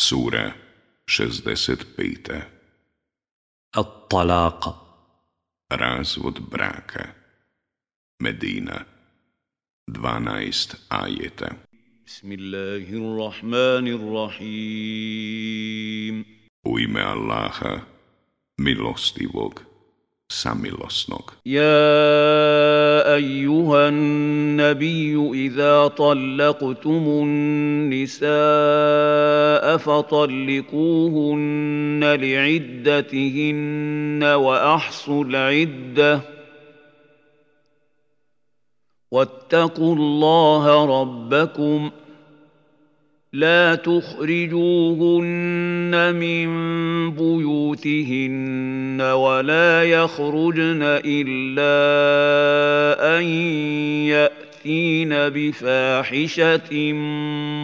Sura 65. At-talaq Razvod braka Medina 12 ajeta Bismillahirrahmanirrahim U ime Allaha, milostivog, samilosnog. يا أيها النبي إذا طلقتم النساء فطلقوهن لعدتهن وأحصوا العدة واتقوا الله ربكم ۖ لا تخرجوهن من بيوتهن ولا يخرجن الا ان ياتين بفاحشه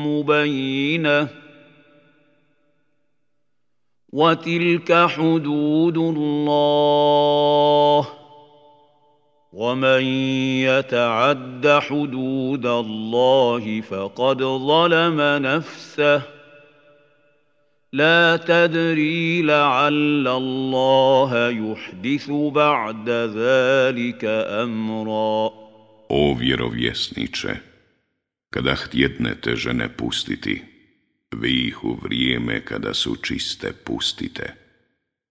مبينه وتلك حدود الله ومن يتعد حدود الله فقد ظلم نفسه لا تدري لعل الله يحدث بعد ذلك أَمْرًا O vjerovjesniče, kada htjednete žene pustiti, vi ih u vrijeme kada su čiste pustite,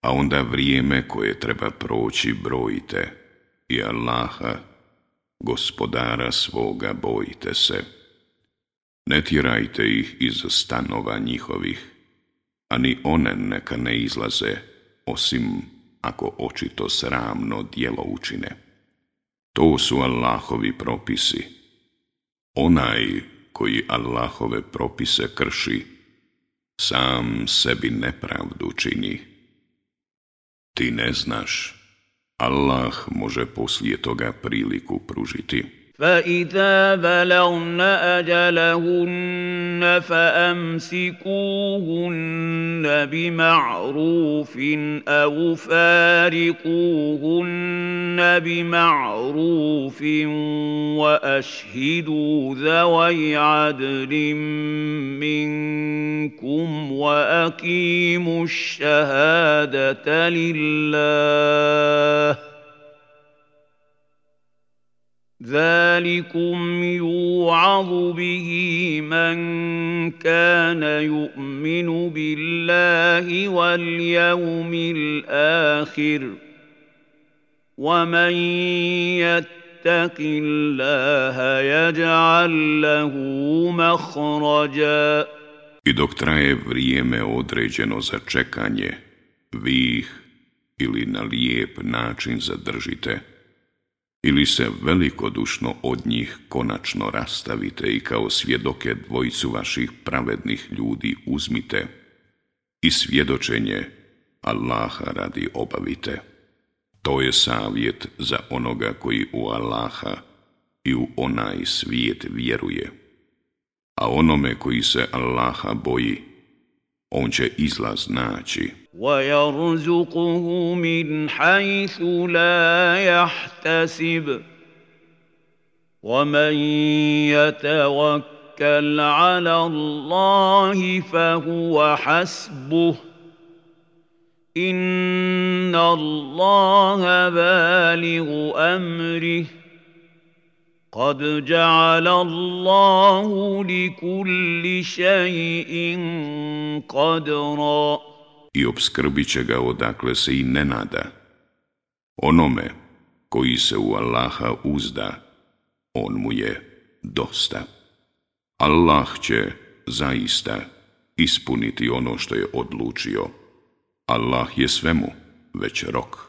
a onda vrijeme koje treba proći brojite – i Allaha, gospodara svoga bojite se. Ne tjerajte ih iz stanova njihovih, ani one neka ne izlaze, osim ako očito sramno dijelo učine. To su Allahovi propisi. Onaj koji Allahove propise krši, sam sebi nepravdu čini. Ti ne znaš Allah može poslije toga priliku pružiti. فَأَمْسِكُوهُنَّ بِمَعْرُوفٍ أَوْ فَارِقُوهُنَّ بِمَعْرُوفٍ وَأَشْهِدُوا ذَوَيْ عَدْلٍ مِّنكُمْ وَأَقِيمُوا الشَّهَادَةَ لِلَّهِ ذلكم يوعظ به من كان يؤمن بالله واليوم الآخر ومن يتق الله يجعل له مخرجا I dok traje vrijeme određeno za čekanje, vi ih ili na lijep način zadržite – ili se velikodušno od njih konačno rastavite i kao svjedoke dvojicu vaših pravednih ljudi uzmite i svjedočenje Allaha radi obavite. To je savjet za onoga koji u Allaha i u onaj svijet vjeruje. A onome koji se Allaha boji, on će izlaz naći. وَيَرْزُقُهُ مِنْ حَيْثُ لَا يَحْتَسِبُ وَمَنْ يَتَوَكَّلْ عَلَى اللَّهِ فَهُوَ حَسْبُهُ إِنَّ اللَّهَ بَالِغُ أَمْرِهِ قد جعل الله لكل شيء قدرا I obskrbit će ga odakle se i ne nada. Onome koji se u Allaha uzda, on mu je dosta. Allah će zaista ispuniti ono što je odlučio. Allah je svemu već rok.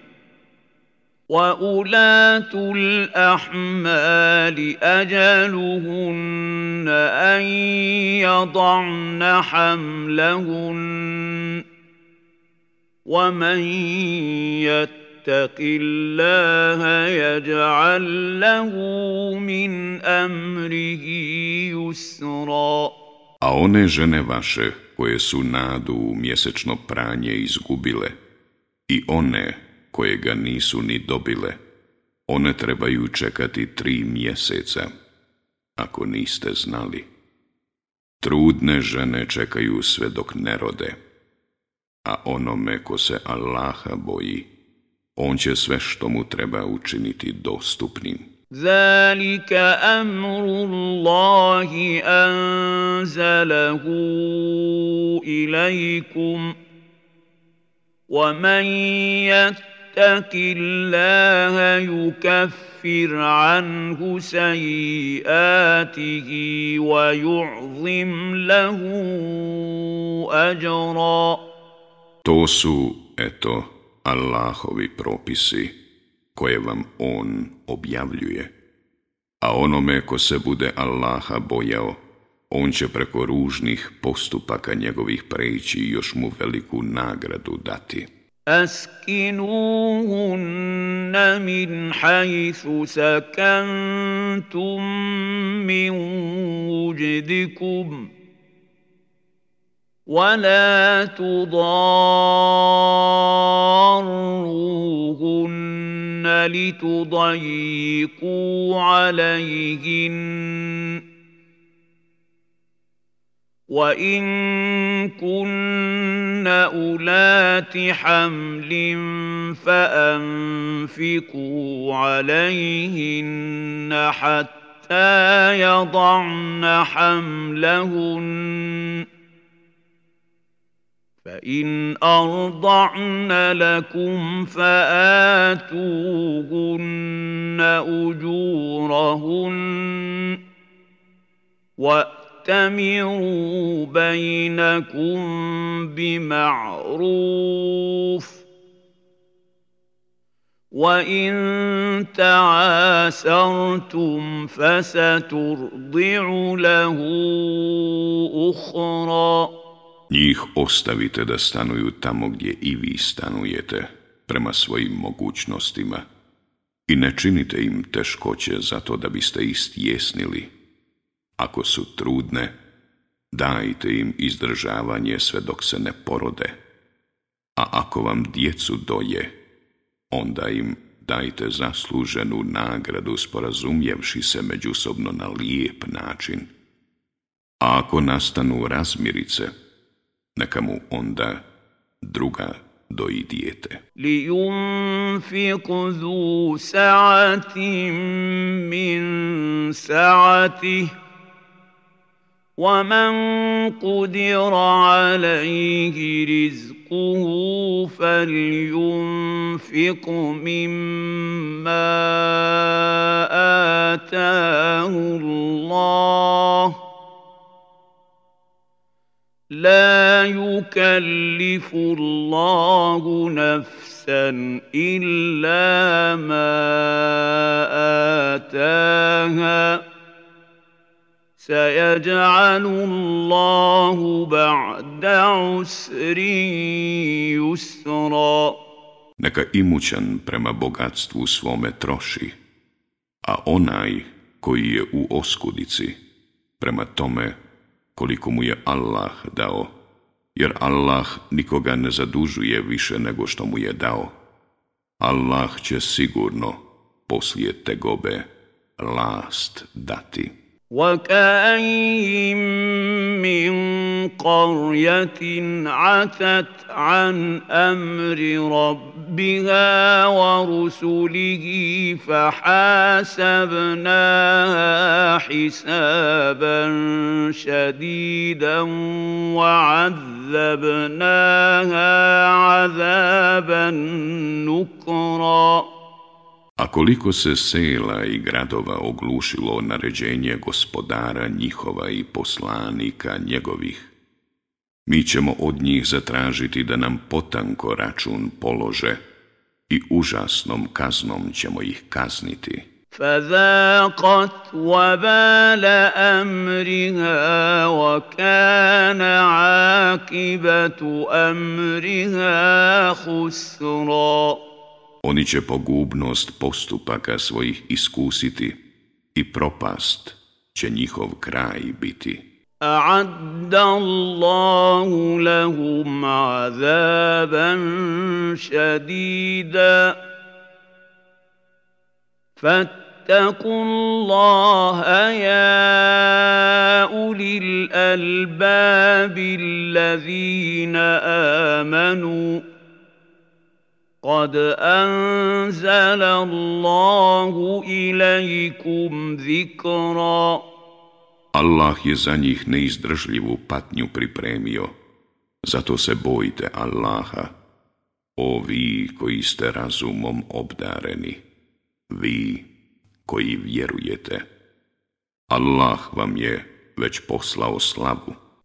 وَأُولَاتُ الْأَحْمَالِ أَجَلُهُنَّ أَن يَضَعْنَ حَمْلَهُنَّ وَمَن يَتَّقِ اللَّهَ يَجْعَل لَّهُ مِنْ أَمْرِهِ يُسْرًا A one žene vaše koje su nadu u mjesečno pranje izgubile i one koje ga nisu ni dobile, one trebaju čekati tri mjeseca, ako niste znali. Trudne žene čekaju sve dok ne rode, a onome ko se Allaha boji, on će sve što mu treba učiniti dostupnim. Zalika amrullahi anzalahu يتق الله يكفر عنه سيئاته ويعظم له أجرا To su, eto, Allahovi propisi koje vam On objavljuje. A onome ko se bude Allaha bojao, on će preko ružnih postupaka njegovih preći i još mu veliku nagradu dati. اسكنوهن من حيث سكنتم من وجدكم ولا تضاروهن لتضيقوا عليهن وان كن اولات حمل فانفقوا عليهن حتى يضعن حملهن فان ارضعن لكم فاتوهن اجورهن وأ وَأْتَمِرُوا بَيْنَكُمْ بِمَعْرُوفٍ وَإِن تَعَاسَرْتُمْ فَسَتُرْضِعُ لَهُ أُخْرَى Njih ostavite da stanuju tamo gdje i vi stanujete, prema svojim mogućnostima, i ne činite im teškoće zato da biste istjesnili ako su trudne, dajte im izdržavanje sve dok se ne porode, a ako vam djecu doje, onda im dajte zasluženu nagradu sporazumjevši se međusobno na lijep način. A ako nastanu razmirice, neka mu onda druga doji dijete. Li yunfiku zu min sa'atih ومن قدر عليه رزقه فلينفق مما اتاه الله لا يكلف الله نفسا الا ما اتاها سيجعل الله بعد عسر يسرا Neka imućan prema bogatstvu svome troši, a onaj koji je u oskudici prema tome koliko mu je Allah dao, jer Allah nikoga ne zadužuje više nego što mu je dao. Allah će sigurno poslije tegobe last dati. وكأي من قريه عتت عن امر ربها ورسله فحاسبناها حسابا شديدا وعذبناها عذابا نكرا A koliko se sela i gradova oglušilo naređenje gospodara njihova i poslanika njegovih, mi ćemo od njih zatražiti da nam potanko račun polože i užasnom kaznom ćemo ih kazniti. Oni će pogubnost postupaka svojih iskusiti i propast će njihov kraj biti. أعد الله لهم عذابا شديدا فاتقوا الله يا أولي الألباب الذين آمنوا قد انزل الله اليكم ذكرا Allah je za njih neizdržljivu patnju pripremio zato se bojite Allaha o vi koji ste razumom obdareni vi koji vjerujete Allah vam je već poslao slavu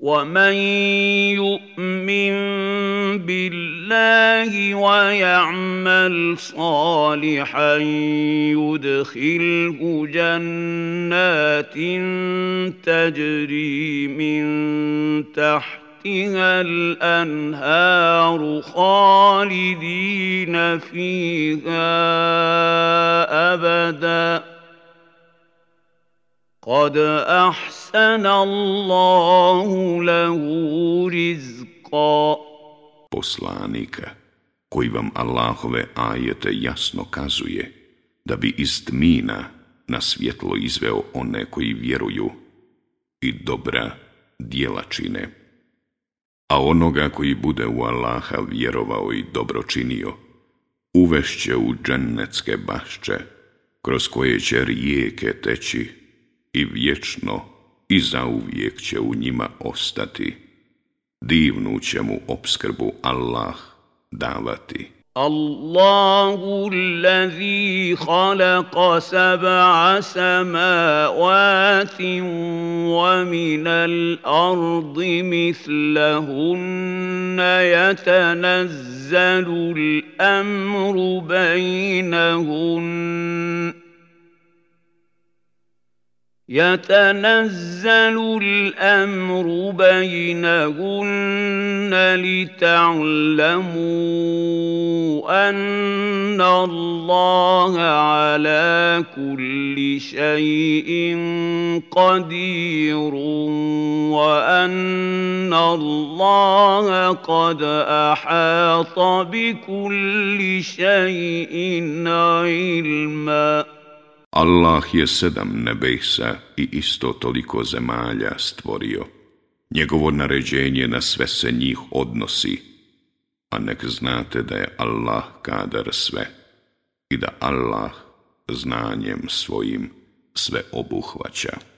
ومن يؤمن بالله ويعمل صالحا يدخله جنات تجري من تحتها الانهار خالدين فيها ابدا قد أحسن الله له رزقا Poslanika koji vam Allahove ajete jasno kazuje da bi iz tmina na svjetlo izveo one koji vjeruju i dobra djela čine. A onoga koji bude u Allaha vjerovao i dobro činio, uvešće u džennetske bašče, kroz koje će rijeke teći i vječno i zauvijek će u njima ostati. Divnu će mu obskrbu Allah davati. الله الذي خلق سبع سماوات ومن الارض مثلهن يتنزل الامر بينهن يتنزل الامر بينهن لتعلموا ان الله على كل شيء قدير وان الله قد احاط بكل شيء علما Allah je sedam nebesa i isto toliko zemalja stvorio. Njegovo naređenje na sve se njih odnosi, a nek znate da je Allah kadar sve i da Allah znanjem svojim sve obuhvaća.